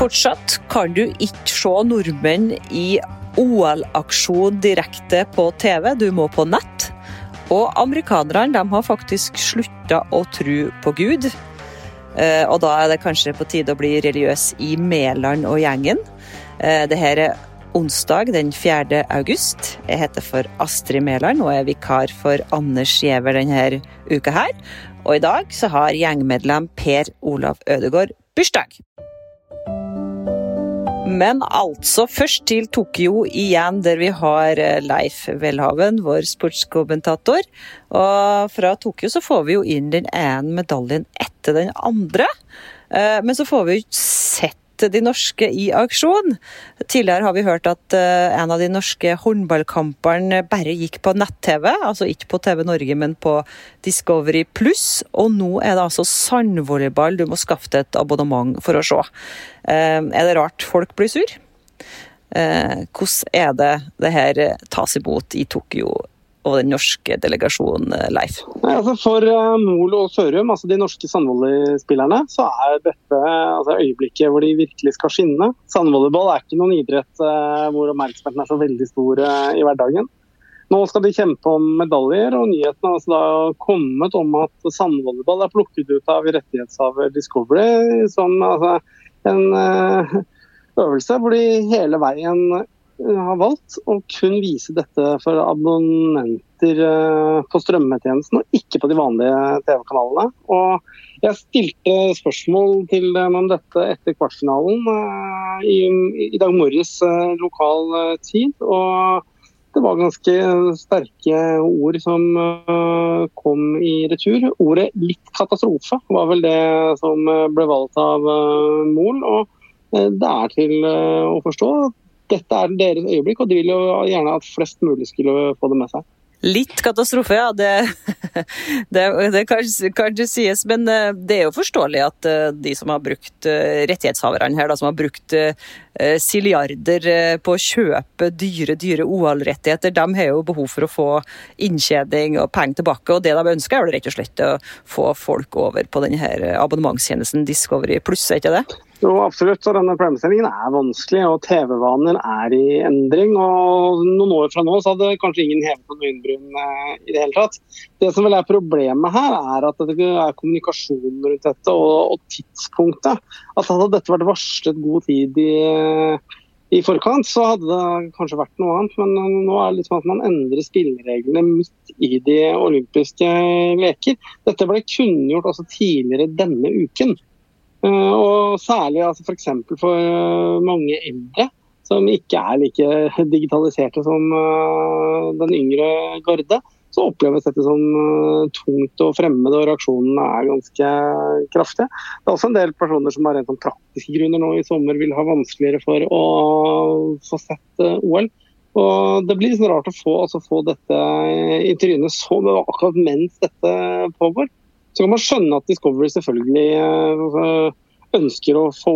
Fortsatt kan du ikke se nordmenn i OL-aksjon direkte på TV, du må på nett. Og amerikanerne de har faktisk slutta å tro på Gud. Eh, og da er det kanskje på tide å bli religiøs i Mæland og gjengen. Eh, det her er onsdag den 4. august. Jeg heter for Astrid Mæland og er vikar for Anders Giæver denne uka her. Og i dag så har gjengmedlem Per Olav Ødegaard bursdag. Men altså først til Tokyo igjen, der vi har eh, Leif Welhaven, vår sportskommentator. Og fra Tokyo så får vi jo inn den ene medaljen etter den andre. Eh, men så får vi jo ikke de norske i aksjon. Tidligere har vi hørt at eh, en av de norske håndballkampene bare gikk på nett-TV, altså ikke på TV Norge, men på Discovery Pluss. Og nå er det altså sandvolleyball du må skaffe deg et abonnement for å se. Eh, er det rart folk blir sur? Eh, hvordan er det det her tas imot i Tokyo og den norske delegasjonen, eh, Leif? Nei, altså for uh, Mol og Sørum, altså de norske sandvolleyspillerne, så er dette altså, øyeblikket hvor de virkelig skal skinne. Sandvolleyball er ikke noen idrett uh, hvor oppmerksomheten er så veldig stor i hverdagen. Nå skal de kjempe om medaljer, og nyheten har altså kommet om at sandvolleyball er plukket ut av rettighetshaver Discovery som altså, en øvelse hvor de hele veien har valgt å kun vise dette for abonnenter eh, på strømmetjenesten, og ikke på de vanlige TV-kanalene. Og jeg stilte spørsmål til dem om dette etter kvartfinalen eh, i, i dag morges eh, lokal tid. og det var ganske sterke ord som kom i retur. Ordet 'litt katastrofe' var vel det som ble valgt av Mol. og det er til å forstå dette er deres øyeblikk, og de vil jo gjerne at flest mulig skulle få det med seg. Litt katastrofe, ja. Det, det, det kan, kanskje, ikke sies. Men eh, det er jo forståelig at eh, de som har brukt eh, rettighetshaverne her, da, som har brukt siliarder på å kjøpe dyre, dyre OL-rettigheter, de har jo behov for å få inntjening og penger tilbake. Og det de ønsker, er vel rett og slett å få folk over på denne abonnementstjenesten Discovery pluss, er ikke det? Jo, absolutt. Og denne problemstillingen er vanskelig, og TV-vaner er i endring. og Noen år fra nå så hadde kanskje ingen hevet noen øyenbryn eh, i det hele tatt. Det som vel er problemet her, er at det er kommunikasjonen rundt dette og, og tidspunktet. At hadde dette vært varslet god tid i, i forkant, så hadde det kanskje vært noe annet. Men nå er det liksom at man endrer spillereglene midt i de olympiske leker. Dette ble kunngjort også tidligere denne uken. Eh, og særlig altså f.eks. For, for eh, mange eldre som ikke er like digitaliserte som eh, den yngre garde, så oppleves dette som tungt og fremmed, og reaksjonene er ganske kraftige. Det er også en del personer som av rent sånn praktiske grunner nå i sommer vil ha vanskeligere for å få sett OL. Og Det blir sånn rart å få, altså få dette i trynet så akkurat mens dette pågår. Så kan man skjønne at Discovery selvfølgelig eh, ønsker å få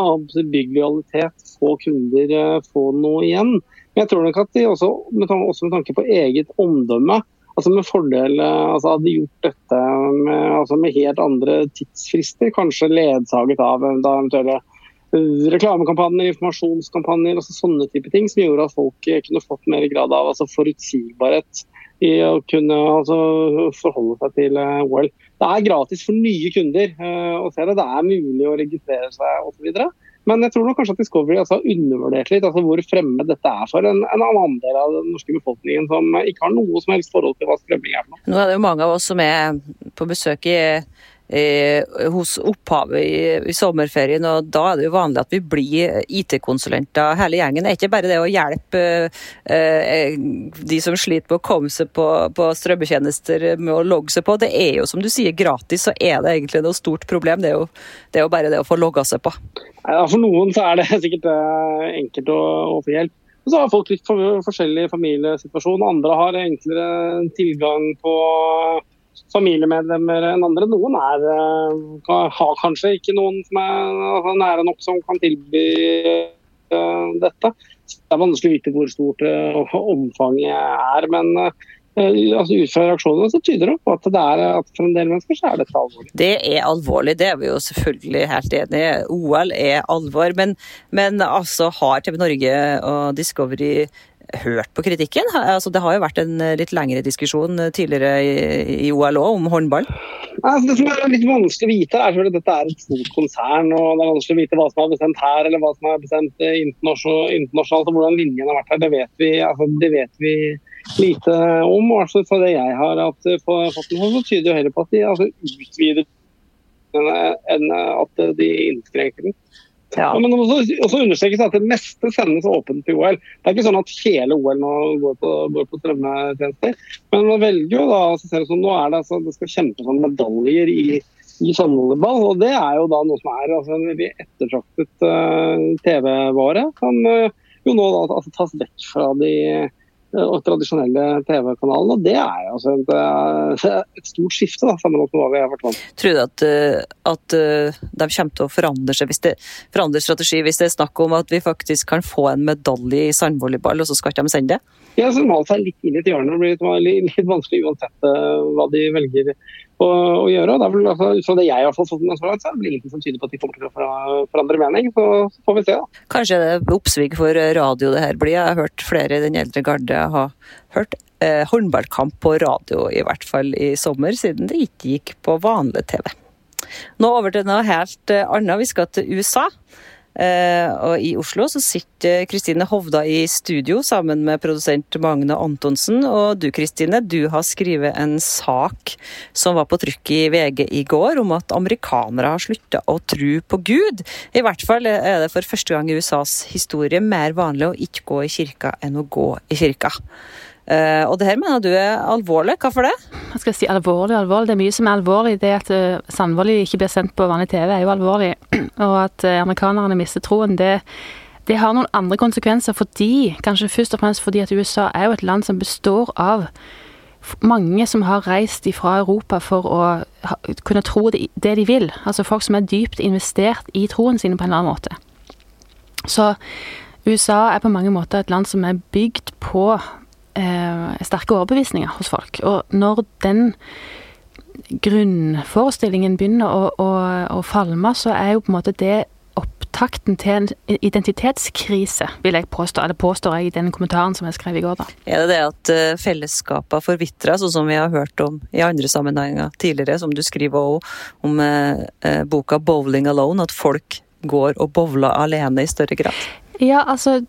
bygg lojalitet, få kunder, eh, få noe igjen. Men jeg tror nok at de også, med tanke på eget omdømme, altså med fordel eh, altså hadde gjort dette med, altså med, helt andre tidsfrister, kanskje ledsaget av eventuelle reklamekampanjer, informasjonskampanjer, altså sånne type ting, som gjorde at folk kunne fått mer grad av altså forutsigbarhet i å kunne altså, forholde seg til OL. Det er gratis for nye kunder uh, å se det. Det er mulig å registrere seg osv. Men jeg tror nok kanskje at Discovery altså har undervurdert litt altså hvor fremmed dette er for en, en annen del av den norske befolkningen som ikke har noe som helst forhold til hva strømming er for noe. Nå er det jo mange av oss som er på besøk i eh, hos opphavet i, i, sommerferien, og da er det jo vanlig at vi blir IT-konsulenter hele gjengen. Det er ikke bare det å hjelpe eh, de som sliter med å komme seg på, på strømmetjenester med å logge seg på. Det er jo som du sier gratis, så er det egentlig noe stort problem. Det er jo, det er jo bare det å få logga seg på. Ja, for noen så er det sikkert eh, enkelt å, å få hjelp. Og Så har folk litt forskjellig familiesituasjon. Andre har enklere tilgang på familiemedlemmer enn andre. Noen er, eh, har kanskje ikke noen som er altså, nære nok som kan tilby uh, dette. Det er vanskelig å vite hvor stort uh, omfanget er. Men altså Ut fra reaksjonene så tyder det på at, det er, at for en del mennesker så er dette alvorlig. Det er alvorlig, det er vi jo selvfølgelig helt enig i. OL er alvor. Men, men altså, har TV Norge og Discovery hørt på kritikken? Altså, det har jo vært en litt lengre diskusjon tidligere i, i OL om håndball. Altså, det som er litt vanskelig å vite, er at dette er et stort konsern. og Det er vanskelig å vite hva som er bestemt her eller hva som er bestemt internasjonalt. og Hvordan linjen har vært her, det vet vi, altså, det vet vi lite om. Altså, for det jeg har hatt på fått så tyder det heller på at de altså, utvider enn at de innskrenker den. Ja. men det må også, understrekes at det meste sendes åpent til OL. Det er ikke sånn at hele OL nå går på, går på strømmetjenester. Men man velger jo da så ser det som nå er det altså, det skal kjempes om medaljer i, i samholderball. Og det er jo da noe som er altså, en veldig ettertraktet uh, TV-vare. Som uh, jo nå da, altså, tas vekk fra de og tradisjonelle TV-kanalene. og Det er altså et, eh, et stort skifte da, sammenlignet med hva vi har vært vant til. Tror du at, eh, at, eh, de kommer til å forandre seg hvis det forandrer strategi hvis det er snakk om at vi faktisk kan få en medalje i sandvolleyball, og så skal ikke de sende det? Ja, så maler seg litt inn i et hjørne. Det blir litt, litt vanskelig uansett hva de velger å, å gjøre. Det er vel, altså, så det jeg har fått sånn langt, så er det ingenting som tyder på at de kommer til å forandre mening. Så, så får vi se, da. Kanskje det er oppsving for radio det her blir. Jeg har hørt flere i den eldre garde ha hørt eh, håndballkamp på radio, i hvert fall i sommer, siden det ikke gikk på vanlig TV. Nå over til noe helt eh, annet. Vi skal til USA. Eh, og I Oslo så sitter Kristine Hovda i studio sammen med produsent Magne Antonsen. Og du Kristine, du har skrevet en sak som var på trykk i VG i går, om at amerikanere har slutta å tro på Gud. I hvert fall er det for første gang i USAs historie mer vanlig å ikke gå i kirka enn å gå i kirka. Uh, og det her mener du er alvorlig. Hvorfor det? Jeg skal si alvorlig alvorlig. Det er mye som er alvorlig. Det at sandvolli Sandvold ikke blir sendt på vanlig TV, er jo alvorlig. Og at uh, amerikanerne mister troen, det, det, har noen andre konsekvenser fordi, kanskje først og fremst fordi at USA er jo et land som består av mange som har reist fra Europa for å kunne tro det, de vil. Altså folk som er dypt investert i troen sine på en eller annen måte. Så USA er på mange måter et land som er bygd på eh, sterke overbevisninger hos folk. Og når den grunnforestillingen begynner å, å, å, falme, så er jo på en måte det opptakten til en identitetskrise, vil jeg påstå. Eller påstår jeg i den kommentaren som jeg skrev i går, da. Er det det at fellesskapet fellesskapene forvitrer, sånn som vi har hørt om i andre sammenhenger tidligere, som du skriver også om uh, boka 'Bowling Alone', at folk går og bowler alene i større grad? Ja, altså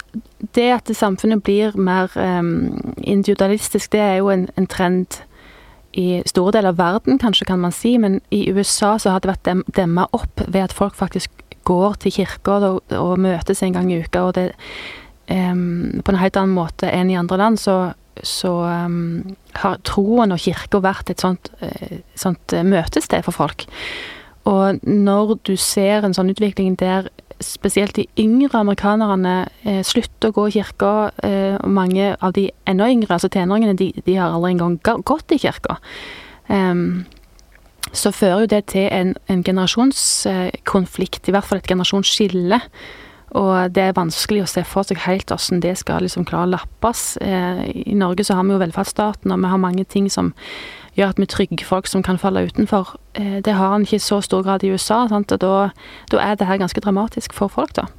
Det at samfunnet blir mer um, individualistisk, det er jo en, en, trend i store deler av verden, kanskje kan man si. Men i USA så har det vært dem, demma opp ved at folk faktisk går til kirka og, og, møtes en gang i uka. Og det um, på en helt annen måte enn i andre land, så, så um, har troen og kirka vært et sånt, uh, sånt møtested for folk. Og når du ser en sånn utvikling der spesielt de yngre amerikanerne eh, slutter å gå i kirka. Eh, mange av de enda yngre, altså tenåringene, de, de har aldri engang gått i kirka. Um, så fører jo det til en, en generasjonskonflikt, i hvert fall et generasjonsskille. Og det er vanskelig å se for seg helt hvordan det skal liksom klare å lappes. Eh, I Norge så har vi jo velferdsstaten, og vi har mange ting som gjør at vi trygger folk som kan falle utenfor. Eh, det har han ikke i så stor grad i USA, sant? og da, da er det her ganske dramatisk for folk, da.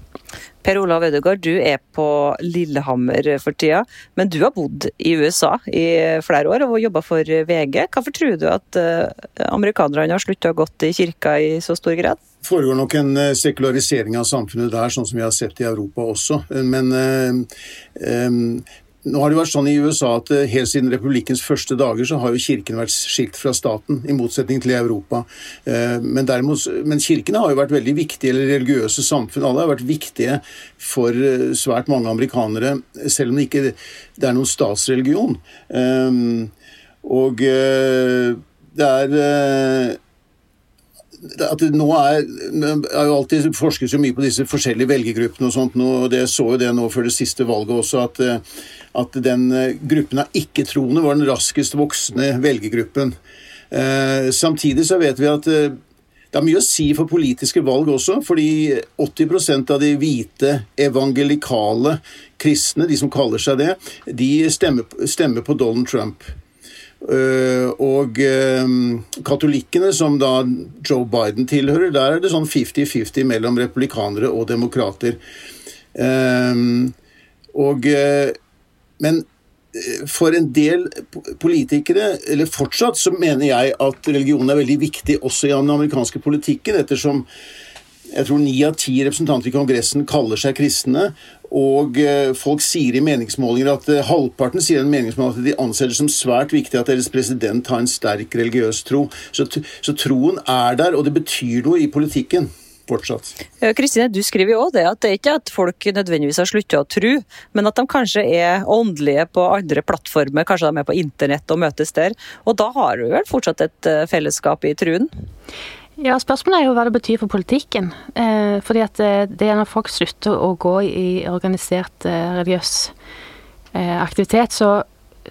Per Olav Ødegaard, du er på Lillehammer for tida, men du har bodd i USA i flere år og jobba for VG. Hvorfor tror du at eh, amerikanerne har slutta å gå i kirka i så stor grad? Det foregår nok en eh, sekularisering av samfunnet der, sånn som vi har sett i Europa også. Men nå har det vært sånn i USA at eh, helt siden republikkens første dager så har jo kirken vært skilt fra staten, i motsetning til i Europa. Eh, men, derimot, men kirkene har jo vært veldig viktige, eller religiøse samfunn. Alle har vært viktige for eh, svært mange amerikanere, selv om det ikke det er noen statsreligion. Og det er at det nå er er jo alltid forsket så mye på disse forskjellige velgergruppene og sånt, og det så jo det nå før det siste valget også, at, eh, at den eh, gruppen av ikke-troende var den raskest voksende velgergruppen. Eh, samtidig så vet vi at eh, det er mye å si for politiske valg også, fordi 80% av de hvite evangelikale kristne, de som kaller seg det, de stemmer, stemmer på Donald Trump. Uh, og uh, katolikkene, som da Joe Biden tilhører, der er det sånn 50-50 mellom republikanere og demokrater. Uh, og, men for en del politikere, eller fortsatt, så mener jeg at religion er veldig viktig også i den amerikanske politikken, ettersom jeg tror ni av ti representanter i Kongressen kaller seg kristne. Og eh, folk sier i meningsmålinger at eh, halvparten sier en meningsmåling at de anser det som svært viktig at deres president har en sterk religiøs tro. Så, så troen er der, og det betyr noe i politikken. Fortsatt. Kristine, du skriver jo også det at det er ikke at folk nødvendigvis har sluttet å tro, men at de kanskje er åndelige på andre plattformer, kanskje de er på internett og møtes der. Og da har du vel fortsatt et eh, fellesskap i truen? Ja, Spørsmålet er jo hva det betyr for politikken. Eh, fordi at eh, det er når folk slutter å gå i organisert eh, religiøs eh, aktivitet, så,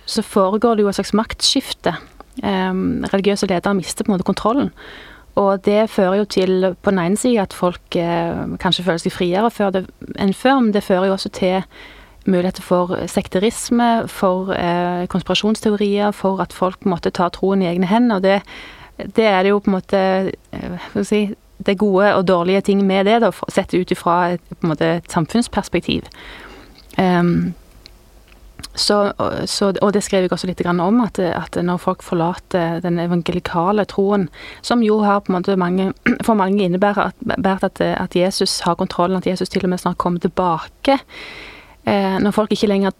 så, foregår det jo et slags maktskifte. Eh, religiøse ledere mister på en måte kontrollen. Og det fører jo til på den ene side at folk eh, kanskje føler seg friere før det, enn før, men det fører jo også til muligheter for sekterisme, for konspirasjonsteorier, for at folk måtte ta troen i egne hender. og det det er jo på en måte eh, si, det gode og dårlige ting med det, da, sett ut ifra et, samfunnsperspektiv. Um, så, så, og det skrev jeg også litt om, at, at, når folk forlater den evangelikale troen, som jo har på en måte mange, for mange innebærer at, at Jesus har kontrollen, at Jesus til og med snart kommer tilbake, Eh, når folk ikke lenger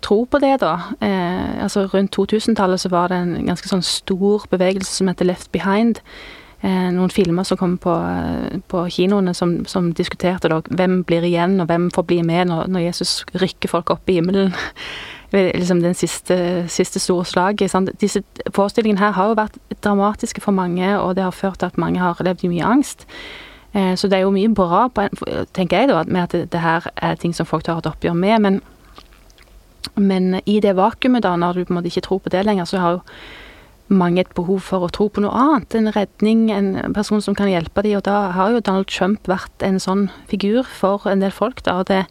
tror på det, da eh, altså Rundt 2000-tallet så var det en ganske sånn stor bevegelse som heter Left Behind. Eh, noen filmer som kom på, eh, på kinoene som, som, diskuterte da, hvem blir igjen, og hvem får bli med når, når Jesus rykker folk opp i himmelen. liksom den siste, siste store slaget. Sant? Disse forestillingene her har jo vært dramatiske for mange, og det har ført til at mange har levd i mye angst. Eh, så det er jo mye bra, tenker jeg, da, med at det her er ting som folk tar et oppgjør med. Men, men i det vakuumet, da, når du på en måte ikke tror på det lenger, så har jo mange et behov for å tro på noe annet. En redning, en person som kan hjelpe dem. Og da har jo Donald Trump vært en sånn figur for en del folk. da, og det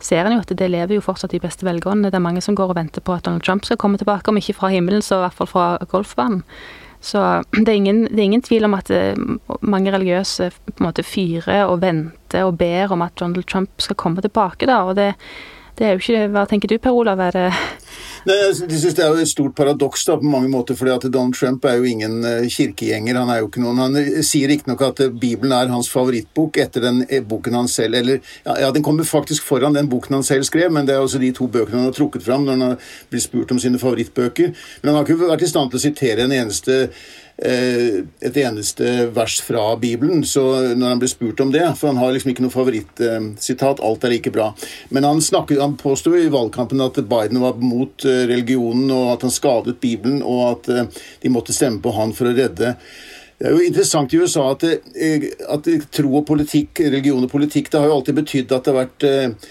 ser en jo at det lever jo fortsatt i beste velgående. Det er mange som går og venter på at Donald Trump skal komme tilbake, om ikke fra himmelen, så i hvert fall fra golfbanen. Så det er, ingen, det er ingen tvil om at eh, mange religiøse på en måte fyrer og venter og ber om at Donald Trump skal komme tilbake, da. Og det, det er jo ikke Hva tenker du, Per Olav? Er det Nei, jeg synes Det er jo et stort paradoks da, på mange måter, fordi at Donald Trump er jo ingen uh, kirkegjenger. Han er jo ikke noen, han sier riktignok at uh, Bibelen er hans favorittbok etter den boken han selv eller, ja, Den kommer faktisk foran den boken han selv skrev, men det er også de to bøkene han har trukket fram når han har blitt spurt om sine favorittbøker. Men han har ikke vært i stand til å sitere en eneste Eh, et eneste vers fra Bibelen så når han ble spurt om det. For han har liksom ikke noe favorittsitat. Alt er like bra. Men han, snakket, han påsto i valgkampen at Biden var mot eh, religionen, og at han skadet Bibelen, og at eh, de måtte stemme på han for å redde det er jo interessant i USA at, at tro og politikk, religion og politikk, det har jo alltid betydd at det har vært eh,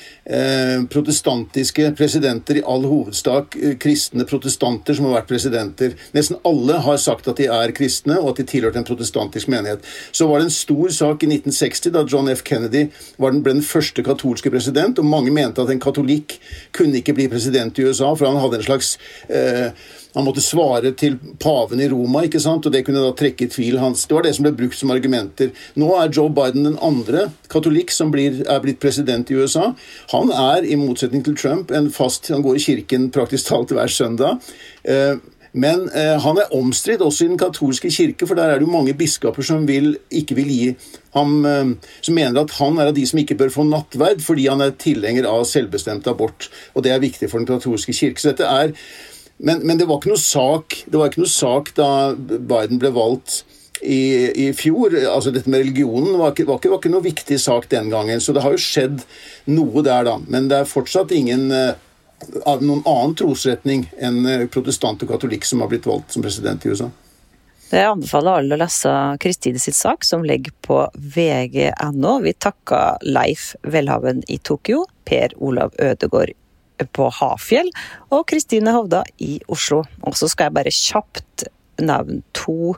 protestantiske presidenter, i all hovedsak eh, kristne protestanter som har vært presidenter. Nesten alle har sagt at de er kristne, og at de tilhørte en protestantisk menighet. Så var det en stor sak i 1960 da John F. Kennedy den, ble den første katolske president, og mange mente at en katolikk kunne ikke bli president i USA, for han hadde en slags eh, han måtte svare til paven i Roma, ikke sant? og det kunne da trekke i tvil hans Det var det som ble brukt som argumenter. Nå er Joe Biden den andre katolikk som blir, er blitt president i USA. Han er, i motsetning til Trump, en fast Han går i kirken praktisk talt hver søndag. Eh, men eh, han er omstridt også i den katolske kirke, for der er det jo mange biskoper som vil, ikke vil gi ham eh, Som mener at han er av de som ikke bør få nattverd fordi han er tilhenger av selvbestemt abort. Og det er viktig for den katolske kirke. Så dette er men, men, det var ikke noe sak ikke noe sak da Biden ble valgt i, i fjor. altså Dette med religionen var ikke, var, ikke, var ikke, noe viktig sak den gangen. Så det har jo skjedd noe der, da. Men det er fortsatt ingen uh, noen annen trosretning enn uh, protestant og katolikk som har blitt valgt som president i USA. Jeg anbefaler alle å lese Kristine sitt sak, som ligger på vg.no. Vi takker Leif Welhaven i Tokyo, Per Olav Ødegård på Hafjell og Kristine Hovda i Oslo. Og så skal jeg bare kjapt nevne to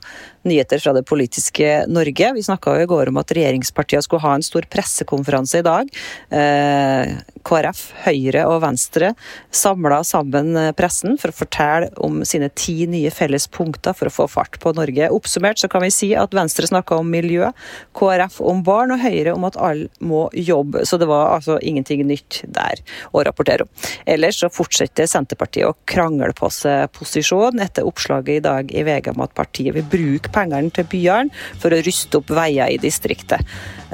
nyheter fra det politiske Norge. Vi snakka i går om at regjeringspartiene skulle ha en stor pressekonferanse i dag. Eh, KrF, Høyre og Venstre samla sammen pressen for å fortelle om sine ti nye felles punkter for å få fart på Norge. Oppsummert så kan vi si at Venstre snakka om miljø, KrF om barn og Høyre om at alle må jobbe. Så det var altså ingenting nytt der å rapportere om. Ellers så fortsetter Senterpartiet å krangle på seg posisjon etter oppslaget i dag i VG om at partiet vil bruke pengene til byene for å ruste opp veier i distriktet.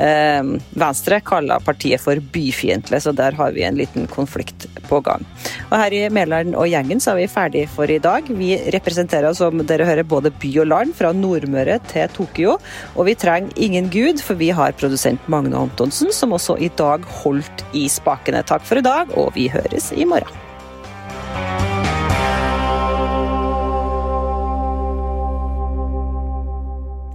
Ehm, Venstre kaller partiet for byfiendtlig, så der har vi en liten konflikt på gang. Og Her i Mæland og gjengen så er vi ferdig for i dag. Vi representerer som dere hører både by og land, fra Nordmøre til Tokyo. Og vi trenger ingen gud, for vi har produsent Magne Antonsen, som også i dag holdt i spakene. Takk for i dag, og vi høres i morgen.